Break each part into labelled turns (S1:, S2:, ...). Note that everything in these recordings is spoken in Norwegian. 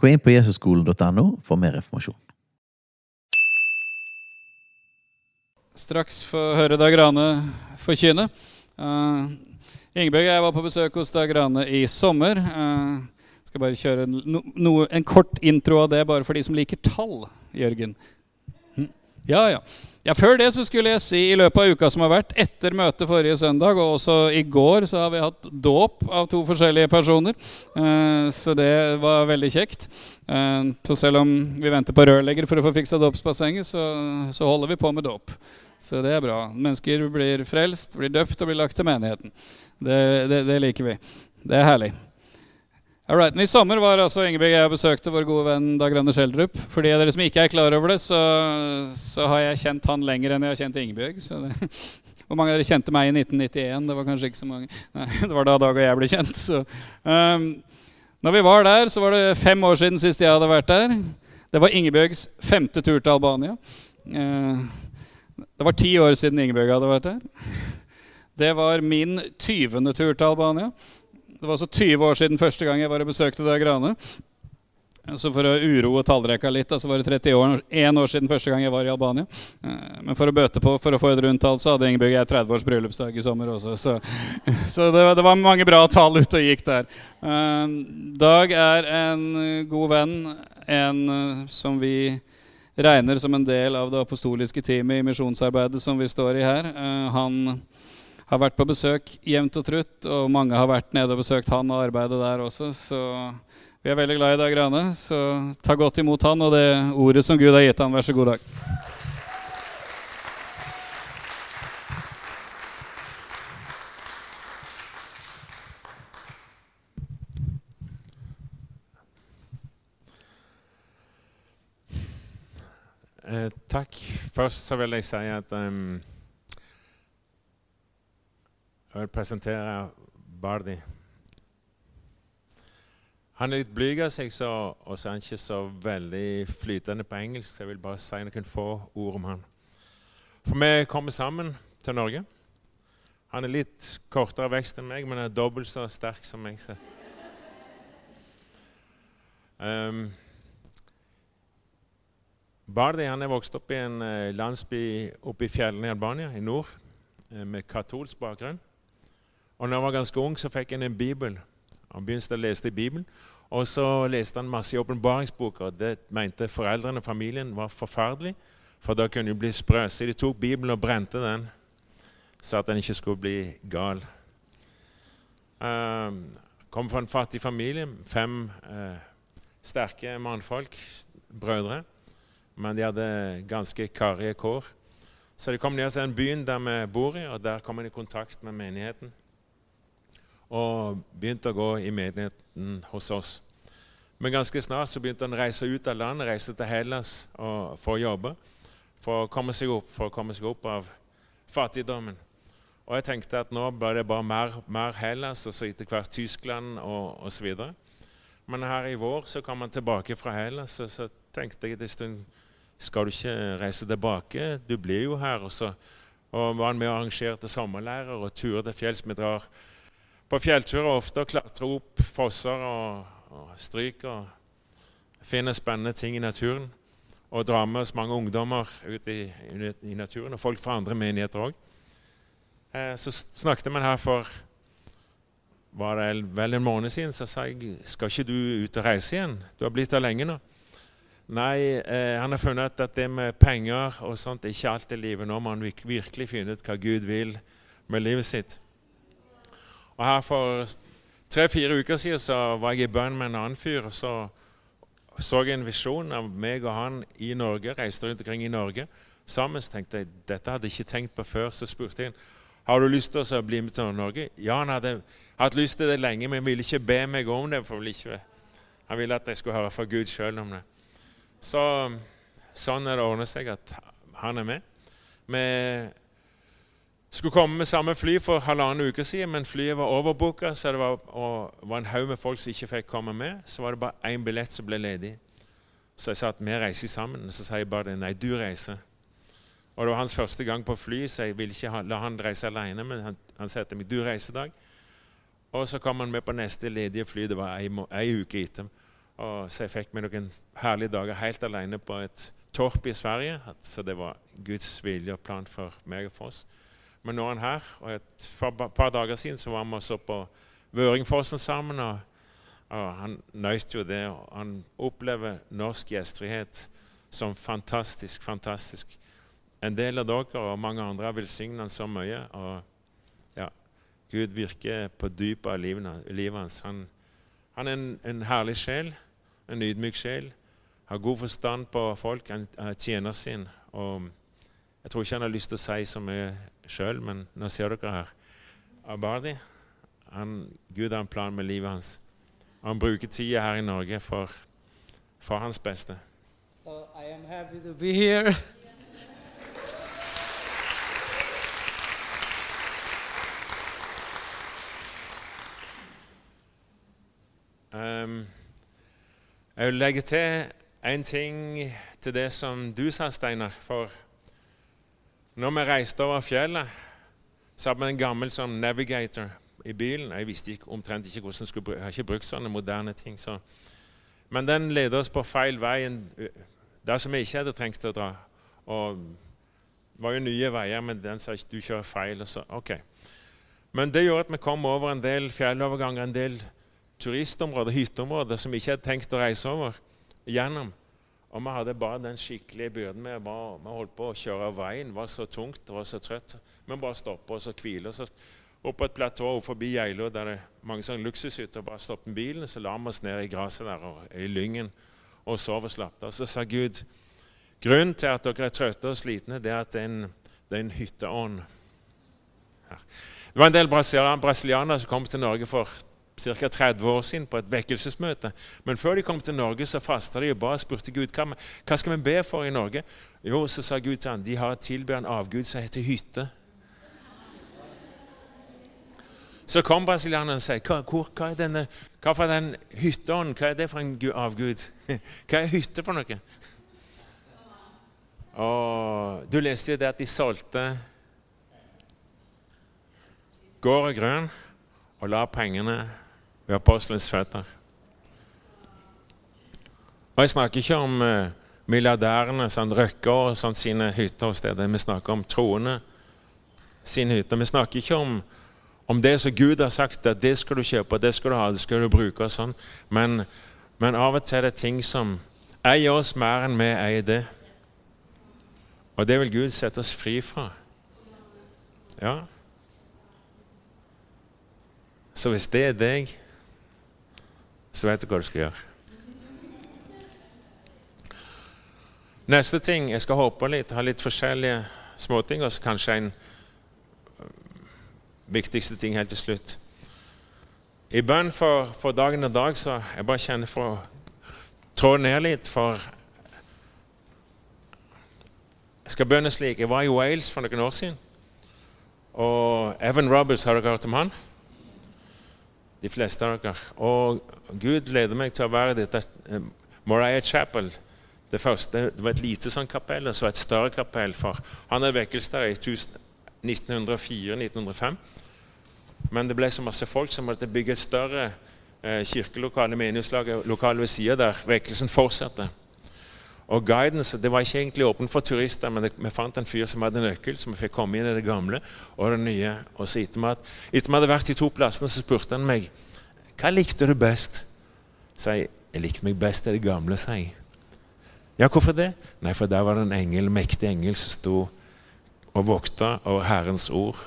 S1: Gå inn på jesusskolen.no for mer informasjon.
S2: straks få høre Dag Rane forkynne. Uh, Ingebjørg og jeg var på besøk hos Dag Rane i sommer. Uh, skal bare kjøre en, no, no, en kort intro av det, bare for de som liker tall, Jørgen. Ja, ja. Ja, Før det så skulle jeg si i løpet av uka som har vært, etter møtet forrige søndag, og også i går, så har vi hatt dåp av to forskjellige personer. Uh, så det var veldig kjekt. Uh, så selv om vi venter på rørlegger for å få fiksa dåpsbassenget, så, så holder vi på med dåp. Så det er bra. Mennesker blir frelst, blir døpt og blir lagt til menigheten. Det, det, det liker vi. Det er herlig. Alright, I sommer var altså Ingebjørg jeg besøkte vår gode venn Dag Rønne Schjelderup. For de av dere som ikke er klar over det, så, så, har jeg kjent han lenger enn jeg har kjent Ingebjørg. Hvor mange av dere kjente meg i 1991? Det var kanskje ikke så mange. Nei, det var da Dag og jeg ble kjent. Så. Um, når vi var der, så var det fem år siden sist jeg hadde vært der. Det var Ingebjørgs femte tur til Albania. Uh, det var ti år siden Ingebjørg hadde vært der. Det var min tyvende tur til Albania. Det var altså 20 år siden første gang jeg var og besøkte Dag-Grane. Så for å uroe tallrekka litt, så var det 31 år, siden første gang jeg var i Albania. Eh, men for å bøte på for å få et rundt tall, så hadde Ingebjørg jeg 30 års bryllupsdag i sommer også. Så, så det, det, var mange bra tall ute og gikk der. Eh, Dag er en god venn, en eh, som vi regner som en del av det apostoliske teamet i misjonsarbeidet som vi står i her. Han har vært på besøk jevnt og trutt, og mange har vært nede og besøkt han og arbeidet der også. Så vi er veldig glad i Dag Rane, så ta godt imot han og det ordet som Gud har gitt han. Vær så god, Dag.
S3: Eh, takk. Først så vil jeg si at um, jeg vil presentere Bardi. Han er litt blyg av seg, så, og så er han ikke så veldig flytende på engelsk. Så jeg vil bare si noen få ord om han. For vi kommer sammen til Norge. Han er litt kortere vekst enn meg, men er dobbelt så sterk som meg. Så. Um, Bardi han er vokst opp i en uh, landsby oppe i fjellene i Albania, i nord, uh, med katolsk bakgrunn. Og når han var ganske ung, så fikk han en bibel. Han begynte å lese i Bibelen. Og så leste han masse i åpenbaringsboka. Det mente foreldrene og familien var forferdelig, for da kunne de bli sprø. Så de tok Bibelen og brente den, så at den ikke skulle bli gal. Um, kom fra en fattig familie. Fem uh, sterke mannfolk, brødre. Men de hadde ganske karrige kår. Så de kom ned til den byen der vi bor i, og der kom han i kontakt med menigheten og begynte å gå i menigheten hos oss. Men ganske snart så begynte han å reise ut av landet, reise til Hellas for å jobbe. For å komme seg opp, for å komme seg opp av fattigdommen. Og jeg tenkte at nå ble det bare mer, mer Hellas, og så etter hvert Tyskland og osv. Men her i vår så kom han tilbake fra Hellas, og så tenkte jeg en stund skal du ikke reise tilbake? Du blir jo her. Og så og var han med og arrangerte sommerleirer og turer til fjells. Vi drar på fjellturer ofte og klatre opp fosser og, og stryk og finne spennende ting i naturen. Og dra med oss mange ungdommer ut i, i naturen, og folk fra andre menigheter òg. Eh, så snakket man her for var det vel en måned siden, så sa jeg skal ikke du ut og reise igjen? Du har blitt der lenge nå. Nei, eh, han har funnet at det med penger og sånt er ikke alt i livet. Nå må han virkelig finne ut hva Gud vil med livet sitt. Og her For tre-fire uker siden så var jeg i bønn med en annen fyr. og Så så jeg en visjon av meg og han i Norge, reiste rundt omkring i Norge sammen. Så tenkte jeg dette hadde jeg ikke tenkt på før. Så spurte jeg har du lyst til å bli med til Norge. Ja, han hadde hatt lyst til det lenge, men ville ikke be meg om det. for ikke, Han ville at jeg skulle høre fra Gud sjøl om det. Så sånn er det ordnet seg at han er med. Vi skulle komme med samme fly for halvannen uke siden, men flyet var overbooka, så det var, var en haug med folk som ikke fikk komme med. Så var det bare én billett som ble ledig. Så jeg sa at vi reiser sammen. Så sa jeg bare nei, du reiser. Og Det var hans første gang på fly, så jeg ville ikke la han reise alene. Men han, han sa til meg du reiser i dag. Og så kom han med på neste ledige fly. Det var ei, uke etter. Og så jeg fikk meg noen herlige dager helt alene på et torp i Sverige. Så det var Guds vilje og plan for meg og for oss. Men nå er han her. og et, par dager siden så var vi også på Vøringfossen sammen. og, og Han nøyste jo det. og Han opplever norsk gjestfrihet som fantastisk, fantastisk. En del av dere og mange andre har velsignet han så mye. og ja, Gud virker på dypet av livet hans. Han, han, er en, en herlig sjel, en ydmyk sjel. Har god forstand på folk. Han tjener sin. og Jeg tror ikke han har lyst til å si så mye sjøl, men nå ser dere her. Abadi, han, Gud har en plan med livet hans. Han bruker tida her i Norge for, for hans beste.
S4: So I am happy to be here.
S3: Um, jeg vil legge til en ting til det som du sa, Steinar. For når vi reiste over fjellet, så hadde vi en gammel sånn navigator i bilen. Jeg visste ikke, omtrent ikke hvordan jeg skulle bruke, jeg har ikke brukt sånne moderne ting. Så. Men den ledet oss på feil vei, der som vi ikke hadde trengt å dra. Og det var jo nye veier, men den sa du kjører feil. Så, ok. Men det gjorde at vi kom over en del fjelloverganger, en del turistområder, hytteområder, som vi ikke hadde tenkt å reise over gjennom. Og vi hadde bare den skikkelige byrden. Vi, bare, vi holdt på å kjøre veien. Det var så tungt, det var så trøtt. Vi bare stoppa oss og hvile oss. Opp på et platå forbi Geilo der det er mange sånne luksushytter. Bare stoppet bilen, så la vi oss ned i gresset der og i lyngen og sov og slapp av. Så sa Gud grunnen til at dere er trøtte og slitne, det er at det er en, det er en hytteånd her. Det var en del brasilianere som kom til Norge for ca. 30 år siden på et vekkelsesmøte. Men før de kom til Norge, så fasta de og ba og spurte Gud hva, hva skal vi be for i Norge. Jo, så sa Gud til ham de har tilber en avgud som heter hytte. Så kom brasilianerne og sa hva, hva, er denne, hva for den hytteånden? Hva er det for en avgud? Hva er hytte for noe? Og Du leste jo det at de solgte gård og grønn og la pengene ved apostelens føtter. Og Jeg snakker ikke om uh, milliardærene, sånn Røkke og sånn, sine hytter og steder. Vi snakker om troende sine hytter. Vi snakker ikke om, om det som Gud har sagt, at det skal du kjøpe, det skal du ha, det skal du bruke. og sånn. Men, men av og til er det ting som eier oss mer enn vi eier det. Og det vil Gud sette oss fri fra. Ja. Så hvis det er deg så vet du hva du skal gjøre. Neste ting Jeg skal håpe litt, ha litt forskjellige småting, og så kanskje en øh, viktigste ting helt til slutt. I bønn for, for, dagen og dag så jeg bare kjenner for å trå ned litt, for Jeg skal bønne slik. Jeg var i Wales for noen år siden. Og Evan Roberts, har dere hørt om han? De fleste av dere. Og Gud leder meg til å være dette eh, Moriah Chapel. Det første det var et lite sånn kapell, og så et større kapell. for Han er vekkelse der i 1904-1905. Men det ble så masse folk som måtte bygge et større eh, kirkelokale, menighetslokale ved sida der vekkelsen fortsatte. Og guidance, Det var ikke egentlig åpent for turister, men det, vi fant en fyr som hadde nøkkel, så vi fikk komme inn i det gamle og det nye. Og så Etter at vi hadde vært de to plassene, så spurte han meg hva likte du best. Jeg, jeg likte meg best i det gamle, sa jeg. Ja, hvorfor det? Nei, for der var det en engel, mektig engel som sto og vokta over Herrens ord.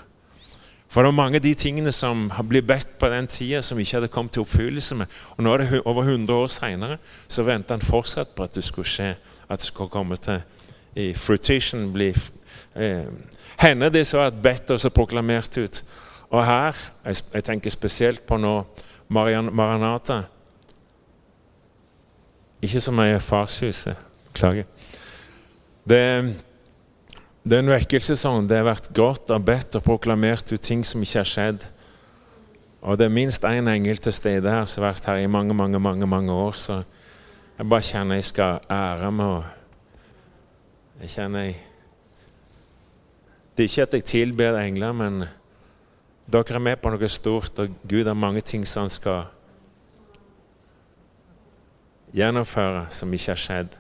S3: For det var mange av de tingene som ble bedt på den tida, som ikke hadde kommet til oppfyllelse med. Og nå er det over 100 år seinere, så venter han fortsatt på at det skulle skje at det skal komme til i fruition bli eh, henne de så at bedt og så proklamert ut. Og her jeg, jeg tenker spesielt på nå Marian, Maranata. Ikke så mye Farshuset. Beklager. Det, det er en vekkelsesånd. Det har vært grått og bedt og proklamert ut ting som ikke har skjedd. Og det er minst én en engel til stede her som har vært her i mange mange, mange, mange år. Så jeg bare kjenner jeg skal ære meg og Jeg kjenner jeg Det er ikke at jeg tilber engler, men dere er med på noe stort, og Gud har mange ting som han skal gjennomføre, som ikke har skjedd.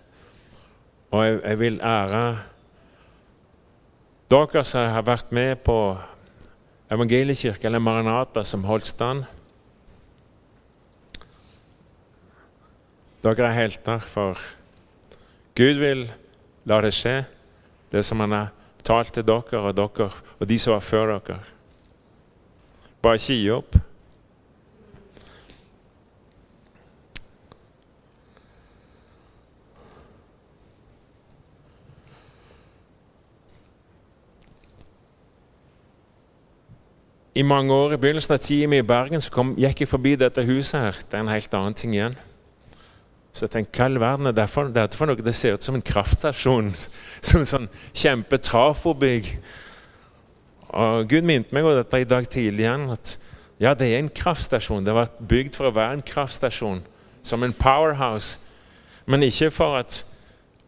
S3: Og jeg, jeg vil ære dere som har vært med på evangeliekirken, eller Maranata som holdt stand. Dere er helter, for Gud vil la det skje, det som Han har talt til dere og dere og de som var før dere. Bare ikke gi opp. I mange år i begynnelsen av tida mi i Bergen så kom, gikk jeg forbi dette huset. her. Det er en helt annen ting igjen. Så jeg tenkte, hva i all verden er derfor, dette for noe? Det ser ut som en kraftstasjon. Som en sånn kjempetrafobygg. Og Gud minte meg om dette i dag tidlig igjen. at ja, det er en kraftstasjon. Det vært bygd for å være en kraftstasjon. Som en powerhouse. Men ikke for at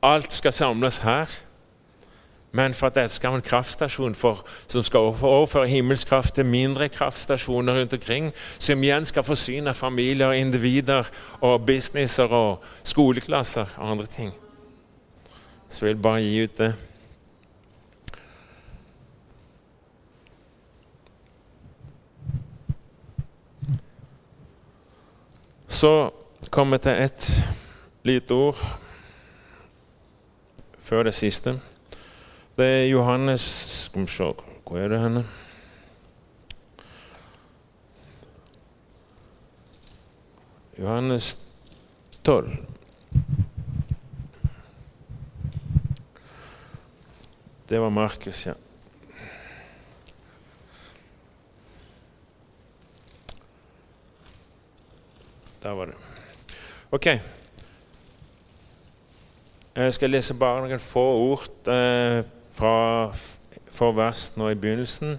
S3: alt skal samles her men for at det skal være en kraftstasjon for, som skal overføre himmelskraft til mindre kraftstasjoner rundt omkring, som igjen skal forsyne familier, individer og businesser og skoleklasser og andre ting. Så jeg vil bare gi ut det. Så kommer vi til et lite ord før det siste. Det er Johannes Skal vi se Hvor er det henne? Johannes 12. Det var Markus, ja. Der var det. Ok. Jeg skal lese bare noen få ord eh, fra, fra vers nå i begynnelsen.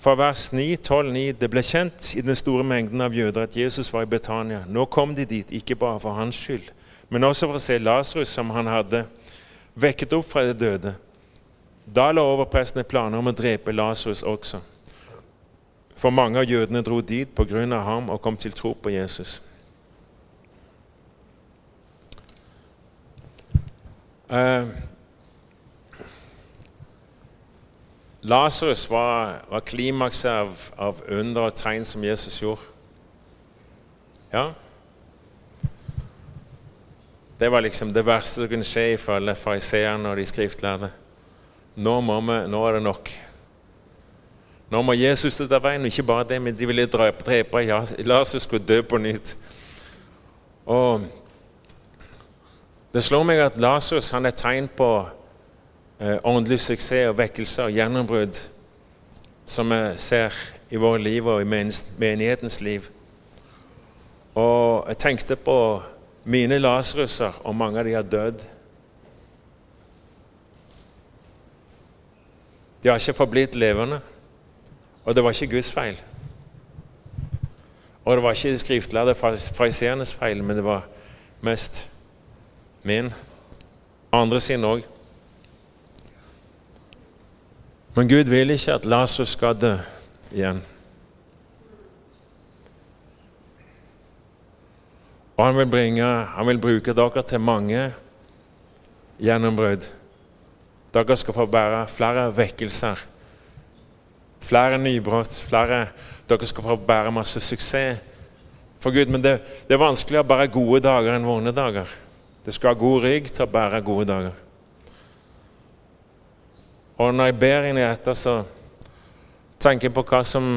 S3: Fra vers 9, 12, 9, Det ble kjent i den store mengden av jøder at Jesus var i Betania. Nå kom de dit, ikke bare for hans skyld, men også for å se Lasarus, som han hadde vekket opp fra de døde. Da la overprestene planer om å drepe Lasarus også. For mange av jødene dro dit av ham og kom til tro på Jesus. Uh, Lasarus var, var klimakset av, av under og tegn som Jesus gjorde. Ja. Det var liksom det verste som kunne skje ifølge fariseerne og de skriftlærde. Nå, vi, nå, er det nok. Nå må Jesus ut av veien. Ikke bare det, men de ville drepe, drepe Lasarus skulle dø på nytt. Og Det slår meg at Lasarus er tegn på åndelig suksess og vekkelse og gjennombrudd som vi ser i våre liv og i menighetens liv. Og jeg tenkte på mine lasrusser, og mange av de har dødd. De har ikke forblitt levende, og det var ikke Guds feil. Og det var ikke de skriftlærde fariseernes feil, men det var mest min. Andre sin òg. Men Gud vil ikke at Lasarus skal dø igjen. Og han vil, bringe, han vil bruke dere til mange gjennombrudd. Dere skal få bære flere vekkelser, flere nybrudd. Flere, dere skal få bære masse suksess for Gud. Men det, det er vanskeligere å bære gode dager enn vonde dager. Det skal ha god rygg til å bære gode dager. Og når jeg ber inn i dette, så tenker jeg på hva som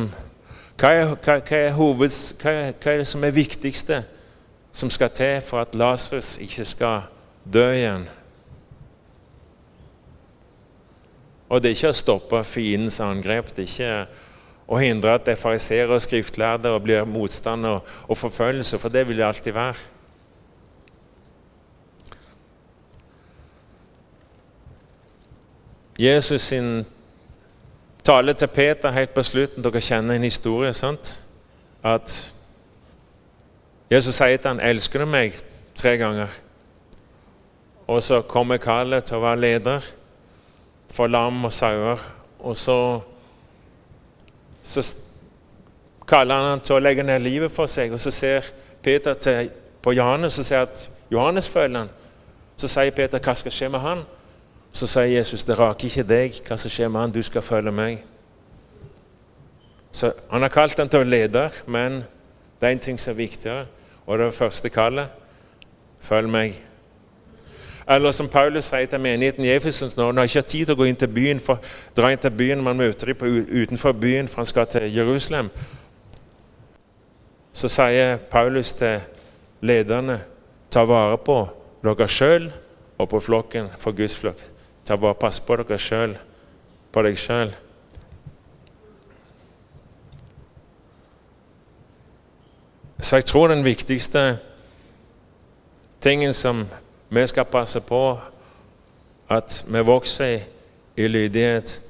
S3: hva er, hva, hva, er hoveds, hva, er det som er viktigste som skal til for at Lasarus ikke skal dø igjen? Og det er ikke å stoppe fiendens angrep. Det er ikke å hindre at det fariserer og skriftlærde og blir motstand og, og forfølgelse, for det vil det alltid være. Jesus sin tale til Peter helt på slutten. Dere kjenner en historie. sant? At Jesus sier til han, 'Elsker du meg?' tre ganger. Og så kommer kallet til å være leder for lam og sauer. Og så, så kaller han han til å legge ned livet for seg. Og så ser Peter til, på Johannes og sier at Johannes følger han. Så sier Peter, 'Hva skal skje med han?' Så sier Jesus, 'Det raker ikke deg hva som skjer med han. Du skal følge meg.' Så Han har kalt han til å lede, men det er en ting som er viktigere, og det er det første kallet. Følg meg. Eller som Paulus sier til menigheten i Efesus nå, han har ikke tid til å gå inn til byen, for, dra inn til byen, man møter dem utenfor byen, for han skal til Jerusalem, så sier Paulus til lederne ta vare på dere sjøl og på flokken for Guds flokk. Ta bare Pass på dere sjøl, på deg sjøl. Så jeg tror den viktigste tingen som vi skal passe på, at vi vokser i lydighet,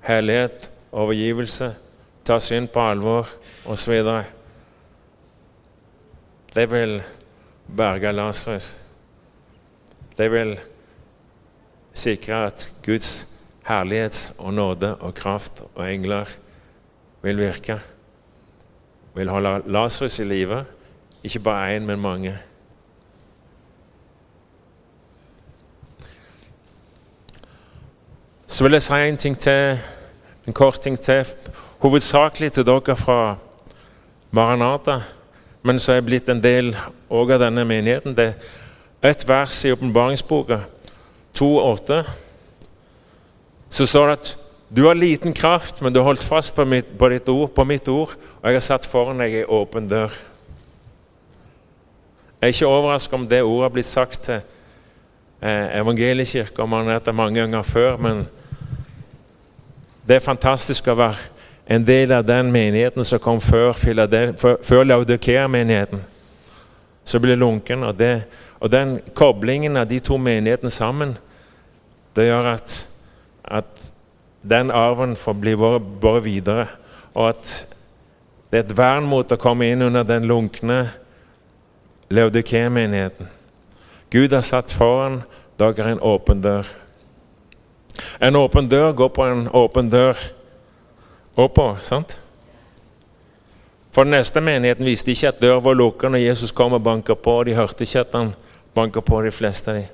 S3: hellighet, overgivelse, tar synd på alvor osv. Det vil berge Lasarus. Det vil sikre at Guds herlighet og nåde og kraft og engler vil virke. Vil holde Lasarus i live, ikke bare én, men mange. Så vil jeg si en ting til, en kort ting til, hovedsakelig til dere fra Maranata, men så er jeg blitt en del også av denne menigheten. Det er et vers i åpenbaringsboka, 2,8, så står det at du har liten kraft, men du har holdt fast på mitt, på ord, på mitt ord, og jeg har satt foran deg ei åpen dør. Jeg er ikke overrasket om det ordet har blitt sagt til eh, evangeliekirka mange ganger før, men det er fantastisk å være en del av den menigheten som kom før, før Laudikea-menigheten. Så ble lunken. Og, det, og, den koblingen av de to menighetene sammen, det gjør at, at den arven får bli båret videre. Og at det er et vern mot å komme inn under den lunkne Laudikea-menigheten. Gud har satt foran dere en åpen dør. En åpen dør går på en åpen dør oppå. sant? For den neste menigheten visste ikke at døra var lukket når Jesus kom og banka på. De hørte ikke at han banka på, de fleste av dem.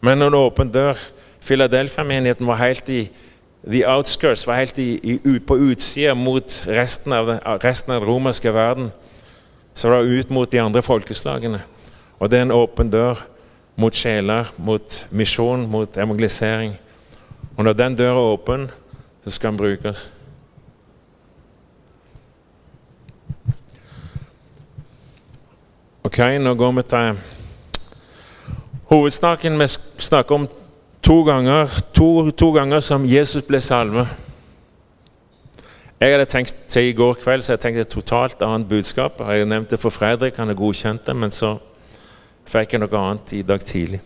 S3: Men en åpen dør Philadelphia-menigheten var helt i the outskirts, var helt i, i, på utsida mot resten av, den, resten av den romerske verden. Så det var ut mot de andre folkeslagene. Og det er en åpen dør mot sjeler, mot misjon, mot evangelisering. Og når den døra er åpen, så skal den brukes. Ok, nå går vi til hovedsaken. Vi snakker om to ganger, to, to ganger som Jesus ble salvet. Jeg hadde tenkt til i går kveld så jeg tenkte et totalt annet budskap. Jeg nevnte det for Fredrik, han er godkjent det, men så fikk jeg noe annet i dag tidlig.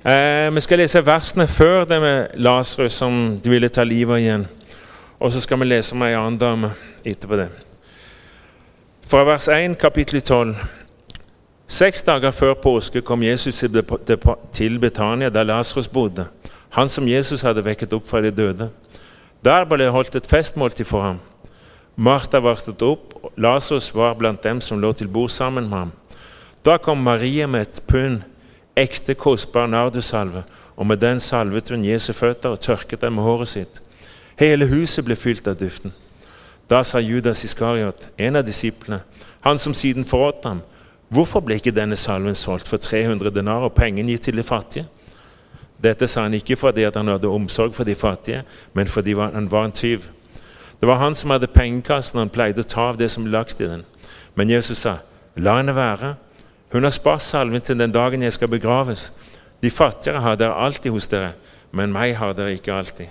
S3: Eh, vi skal lese versene før det med Lasarus som de ville ta livet igjen. Og så skal vi lese om ei annen dame etterpå det. Fra vers 1, kapittel 12. Seks dager før påske kom Jesus til Betania, der Lasarus bodde, han som Jesus hadde vekket opp fra de døde. Der ble det holdt et festmåltid for ham. Martha var stått opp, og Lasarus var blant dem som lå til bord sammen med ham. Da kom Maria med et pund ekte, kostbar nardusalve, og med den salvet hun Jesu føtter og tørket dem med håret sitt. Hele huset ble fylt av duften. Da sa Judas Iskariot, en av disiplene, han som siden forrådte ham, hvorfor ble ikke denne salven solgt for 300 denar og pengene gitt til de fattige? Dette sa han ikke fordi han hadde omsorg for de fattige, men fordi han var en tyv. Det var han som hadde pengekassen, og han pleide å ta av det som lagt i den. Men Jesus sa, la henne være. Hun har spart salven til den dagen jeg skal begraves. De fattigere har dere alltid hos dere, men meg har dere ikke alltid.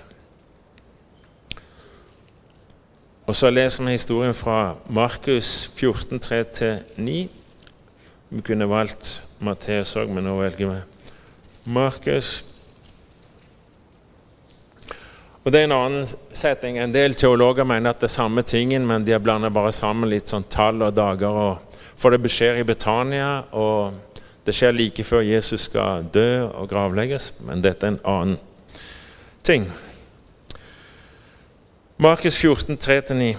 S3: Og Så leser vi historien fra Markus 14, 3-9. Vi kunne valgt Matteus òg, men nå velger vi Markus Og det er en annen setting. En del teologer mener at det er samme tingen, men de har blandet bare sammen litt sånn tall og dager. Og, for det skjer i Betania, og det skjer like før Jesus skal dø og gravlegges. Men dette er en annen ting. Markus 14, 3-9.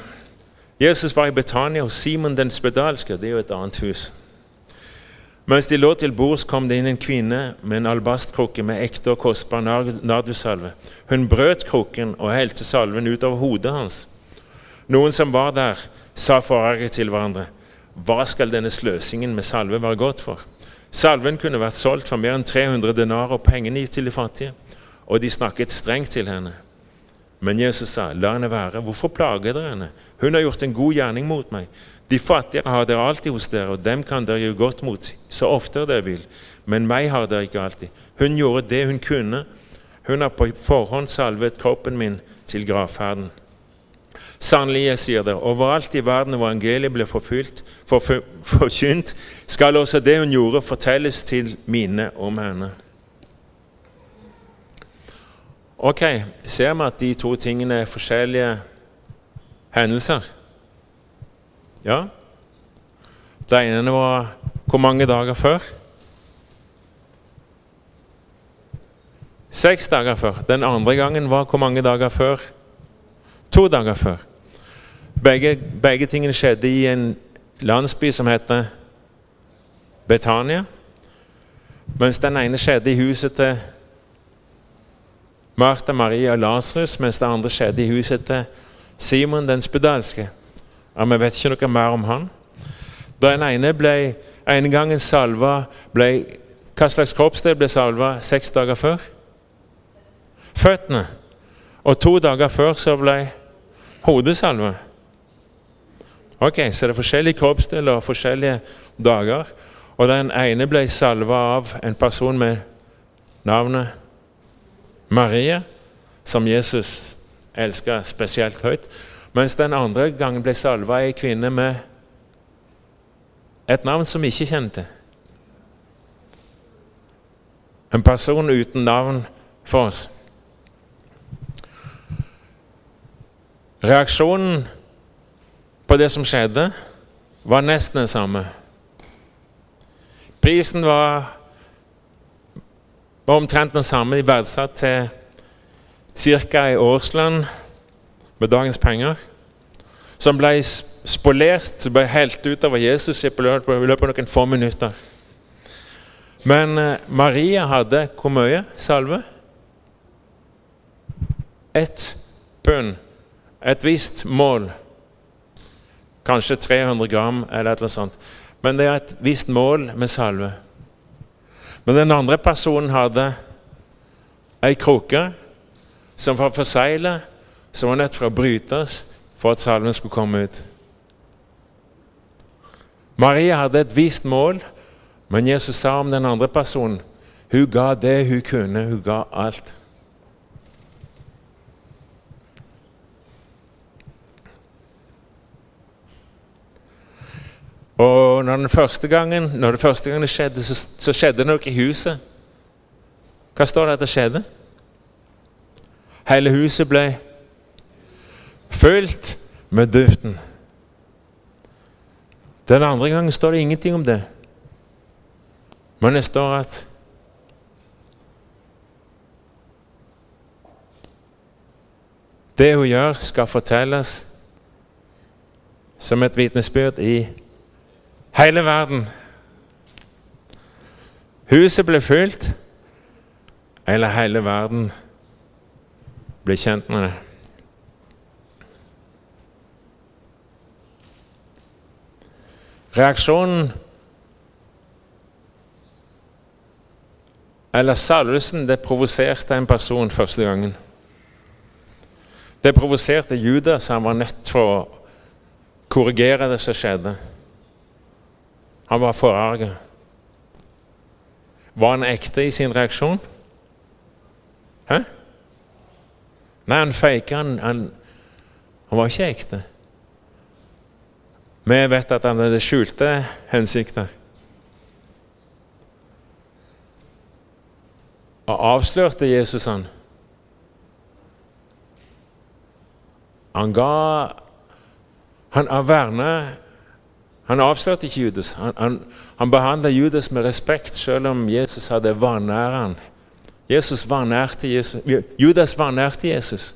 S3: Jesus var i Betania hos Simon den spedalske. Det er jo et annet hus. Mens de lå til bords, kom det inn en kvinne med en albastkrukke med ekte og kostbar nardussalve. Hun brøt krukken og helte salven ut over hodet hans. Noen som var der, sa forarget til hverandre. Hva skal denne sløsingen med salve være godt for? Salven kunne vært solgt for mer enn 300 denar og pengene gitt til de fattige. Og de snakket strengt til henne. Men Jesus sa, la henne være. Hvorfor plager dere henne? Hun har gjort en god gjerning mot meg. De fattige har dere alltid hos dere, og dem kan dere gjøre godt mot så ofte dere vil. Men meg har dere ikke alltid. Hun gjorde det hun kunne. Hun har på forhånd salvet kroppen min til gravferden. Sannelig, jeg sier dere, overalt i verden hvor evangeliet ble forfylt, forkynt, skal også det hun gjorde, fortelles til mine om henne. Ok, ser vi at de to tingene er forskjellige hendelser? Ja. Det ene var hvor mange dager før? Seks dager før. Den andre gangen var hvor mange dager før? To dager før. Begge, begge tingene skjedde i en landsby som heter Betania. Mens den ene skjedde i huset til Martha, Maria og Lasarus, mens det andre skjedde i huset til Simon den spedalske. Ja, Vi vet ikke noe mer om han. Den ene ble en gang salva ble, Hva slags kroppsdel ble salva seks dager før? Føttene. Og to dager før så ble hodet. Ok, Så det er forskjellige kroppsdeler og forskjellige dager. Og den ene ble salva av en person med navnet Maria, som Jesus elska spesielt høyt. Mens den andre gangen ble salva ei kvinne med et navn som vi ikke kjente. En person uten navn for oss. Reaksjonen på det som skjedde, var nesten den samme. Prisen var, omtrent den samme. De verdsatt til ca. i årslønn med dagens penger, som ble spolert, ble helt ut av Jesus i løpet av noen få minutter. Men eh, Maria hadde hvor mye salve? Ett pund. Et visst mål. Kanskje 300 gram eller noe sånt. Men det er et visst mål med salve. Men den andre personen hadde ei krukke som var forseglet som var nødt til å brytes for at salmen skulle komme ut. Maria hadde et vist mål, men Jesus sa om den andre personen hun ga det hun kunne. Hun ga alt. Og når, den gangen, når det første gangen skjedde, så, så skjedde det noe i huset. Hva står det at det skjedde? Hele huset ble Fylt med duften. Den andre gangen står det ingenting om det. Men det står at det hun gjør, skal fortelles som et vitnesbyrd i hele verden. Huset ble fylt, eller hele verden ble kjent med det. Reaksjonen eller salvelsen det provoserte en person første gangen. Det provoserte Judas, han var nødt for å korrigere det som skjedde. Han var forarget. Var han ekte i sin reaksjon? Hæ? Nei, han faka. Han, han, han var ikke ekte. Vi vet at han hadde skjulte hensikter. Og avslørte Jesus han? Han ga Han verna Han avslørte ikke Judas. Han, han, han behandla Judas med respekt, selv om Jesus hadde vanære han. Jesus vanærte Jesus. Judas vanærte Jesus.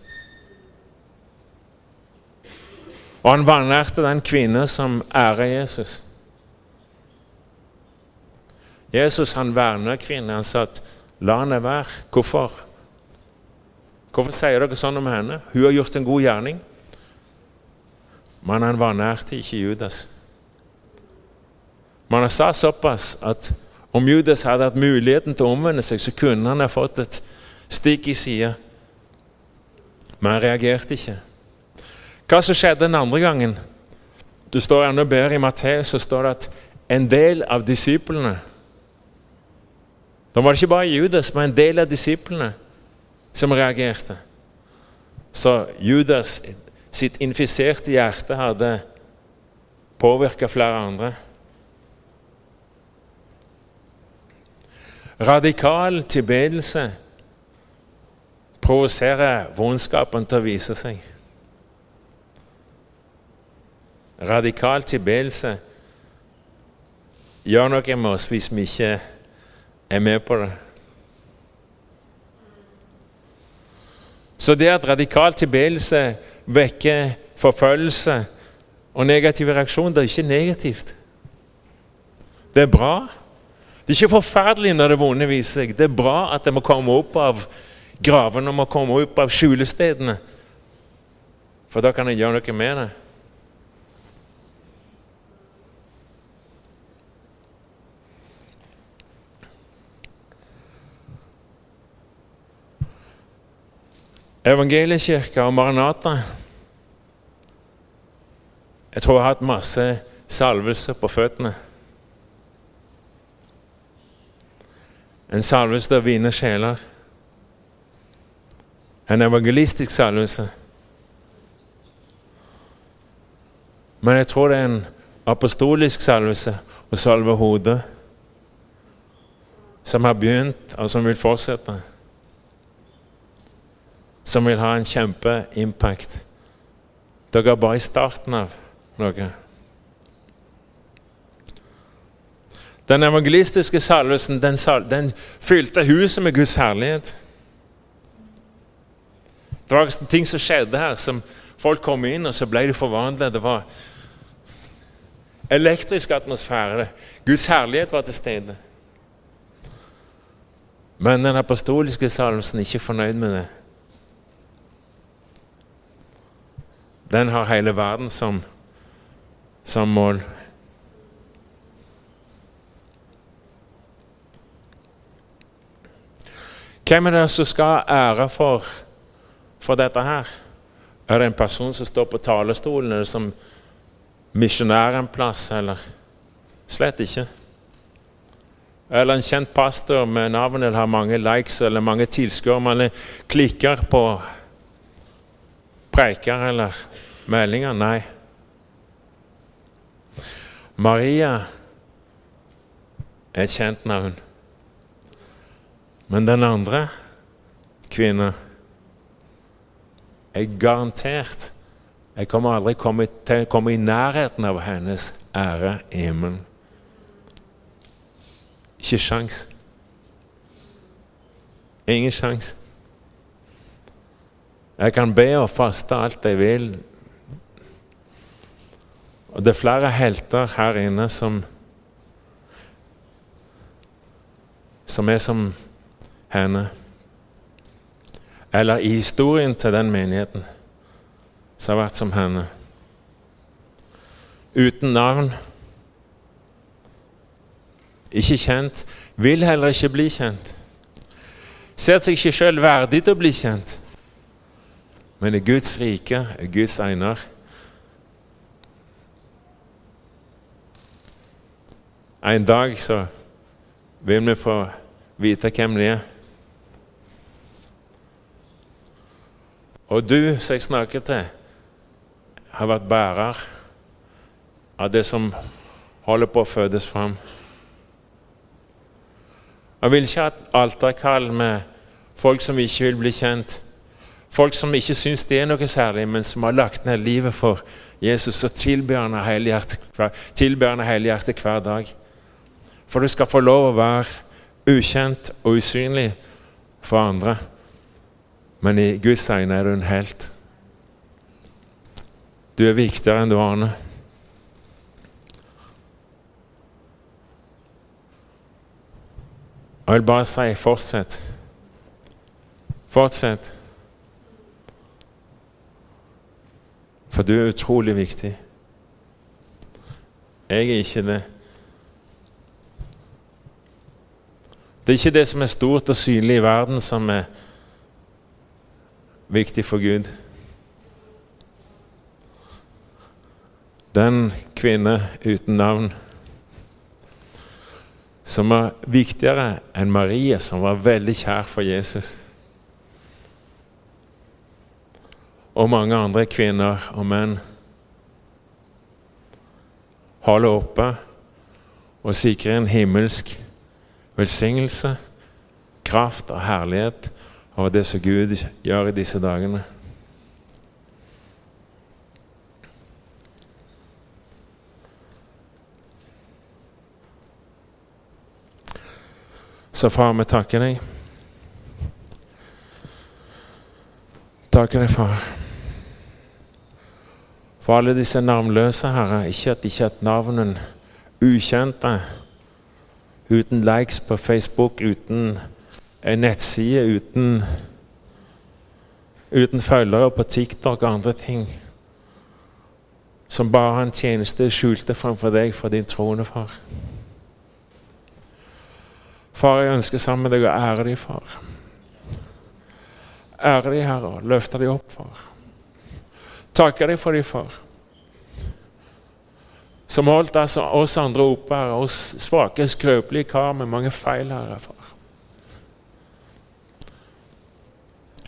S3: Og han vanærte den kvinne som ærer Jesus. Jesus han verner kvinnen. Han sa at la henne være. Hvorfor? Hvorfor sier dere sånn om henne? Hun har gjort en god gjerning. Men han vanærte ikke Judas. Men han sa såpass at om Judas hadde hatt muligheten til å omvende seg, så kunne han ha fått et stikk i sida. Men han reagerte ikke. Hva som skjedde den andre gangen? Det står enda bedre I Matteus så står det at en del av disiplene Da var det ikke bare Judas, men en del av disiplene som reagerte. Så Judas sitt infiserte hjerte hadde påvirka flere andre. Radikal tilbedelse provoserer vondskapen til å vise seg. Radikal tilbedelse gjør noe med oss hvis vi ikke er med på det. Så det at radikal tilbedelse vekker forfølgelse og negative reaksjoner, det er ikke negativt. Det er bra. Det er ikke forferdelig når det vonde viser seg. Det er bra at det må komme opp av gravene må komme opp av skjulestedene. For da kan en gjøre noe med det. Evangeliekirka og Maranata Jeg tror jeg har hatt masse salvelse på føttene. En salvelse der å sjeler. En evangelistisk salvelse. Men jeg tror det er en apostolisk salvelse å salve hodet, som har begynt, og som vil fortsette som vil ha en kjempeimpact. Dere er bare i starten av noe. Den evangelistiske salvelsen den, den fylte huset med Guds herlighet. Det var ting som skjedde her, som folk kom inn, og så ble de forvandlet. Det var elektrisk atmosfære. Guds herlighet var til stede. Men den apostoliske salvelsen er ikke fornøyd med det. Den har hele verden som, som mål. Hvem er det som skal ha ære for, for dette her? Er det en person som står på talerstolen, eller som misjonær en plass, eller Slett ikke. Eller en kjent pastor med navn eller har mange likes eller mange tilskuere. Man klikker på preiker eller meldinger? Nei. Maria er et kjent navn. Men den andre kvinnen er garantert Jeg kommer aldri komme til å komme i nærheten av hennes ære i himmelen. Ikke sjans. Ingen sjans. Jeg kan be og faste alt jeg vil. Og det er flere helter her inne som som er som henne. Eller i historien til den menigheten som har vært som henne. Uten navn. Ikke kjent. Vil heller ikke bli kjent. Ser seg ikke sjøl verdig til å bli kjent. Men i Guds rike, i Guds egner En dag så vil vi få vite hvem de er. Og du som jeg snakker til, har vært bærer av det som holder på å fødes fram. Jeg vil ikke ha et alterkall med folk som ikke vil bli kjent. Folk som ikke syns det er noe særlig, men som har lagt ned livet for Jesus, og tilber han av hele hjertet hver, tilber han av hele hjertet hver dag. For du skal få lov å være ukjent og usynlig for andre, men i Guds øyne er du en helt. Du er viktigere enn du aner. Jeg vil bare si fortsett. Fortsett. For du er utrolig viktig. Jeg er ikke det. Det er ikke det som er stort og synlig i verden, som er viktig for Gud. Den kvinne uten navn som var viktigere enn Marie, som var veldig kjær for Jesus. Og mange andre kvinner og menn holder oppe og sikrer en himmelsk velsignelse, kraft og herlighet over det som Gud gjør i disse dagene. Så far, vi takker deg. Takker deg, far. For alle disse navnløse, Herre. Ikke at de ikke har et navn, men ukjente. Uten likes på Facebook, uten en nettside, uten, uten følgere på TikTok og andre ting. Som bare har en tjeneste skjulte framfor deg for din troende, far. Far, jeg ønsker sammen med deg å ære deg, far. Ære deg, Herre, og løfte deg opp, far. Takke deg for deg, far. Som holdt oss andre oppe, oss svake, skrøpelige kar med mange feil, Herre, far.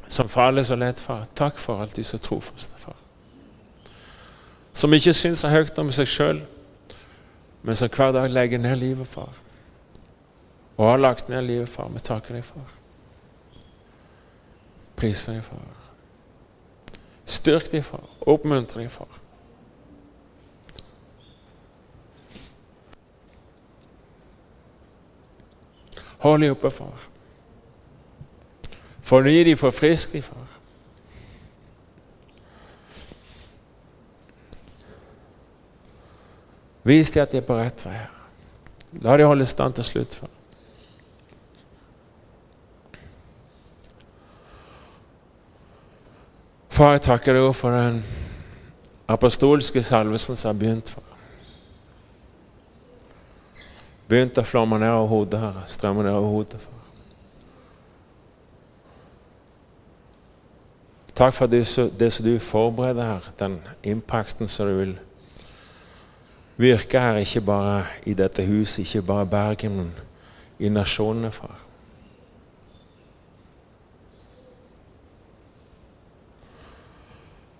S3: Som faller så lett, far. Takk for alt de så trofaste, far. Som ikke syns så høyt om seg sjøl, men som hver dag legger ned livet, far og har lagt ned livet, far. Vi takker deg, far. Priser deg, far. Styrk deg, far. Oppmuntre deg, far. Hold dem oppe, far. Forny deg, forfrisk dem, far. Vis dem at de er på rett vei. La dem holde stand til slutt, far. Far, jeg takker deg for den apostolske salvelsen som har begynt. Far. Begynt å flomme ned over hodet, Herre. Strømme ned over hodet. Takk for det, det som du forbereder her, den impakten som du vil virke her, ikke bare i dette huset, ikke bare i Bergen, men i nasjonene, far.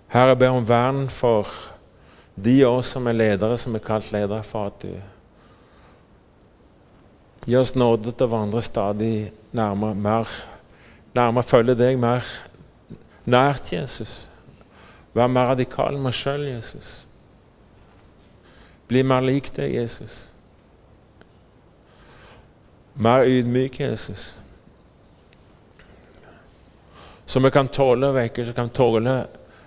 S3: Herre, jeg ber om vern for de av oss som er ledere, som er kalt ledere, for at du gir oss nåde til å vandre stadig nærmere, mer, nærmere følge deg mer nært, Jesus. Vær mer radikal med meg sjøl, Jesus. Bli mer lik deg, Jesus. Mer ydmyk, Jesus. Så vi kan tåle vekkelse, kan tåle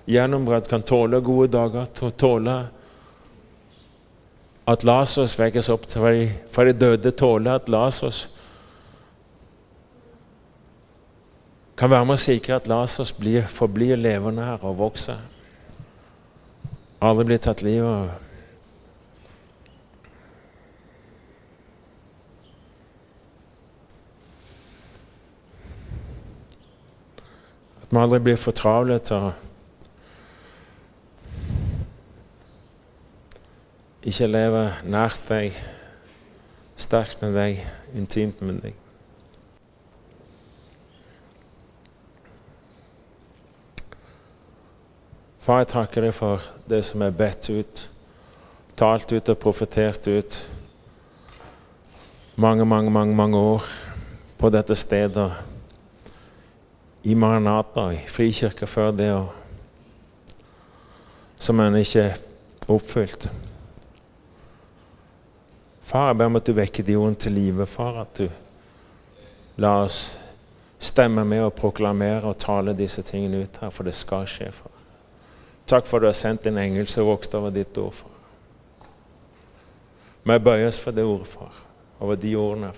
S3: gjennombrudd, kan tåle gode dager, tåle at Lasers vekkes opp fra de, de døde, tåler at Lasers kan være med å sikre at Lasers blir, forblir levende her og vokser. Aldri blir tatt livet av. At vi aldri blir for travle til ikke leve nært deg, sterkt med deg, intimt med deg. Far, jeg takker deg for det som er bedt ut, talt ut og profetert ut mange, mange, mange, mange år på dette stedet i Maranata i Frikirka før det, og som ennå ikke er oppfylt. Far, jeg ber om at du vekker de ordene til live, far. At du lar oss stemme med og proklamere og tale disse tingene ut her, for det skal skje, far. Takk for at du har sendt en engel som vokter over ditt ord, far. Vi bøyer oss for det ordet, far, over de ordene.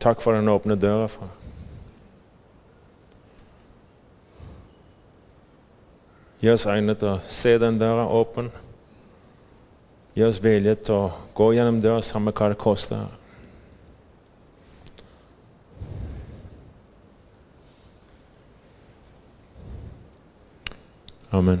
S3: Takk for den åpne døra, far. Gi oss øyne til å se den døra åpen. Gi oss vilje til å gå gjennom døra samme hva det koster. Amen.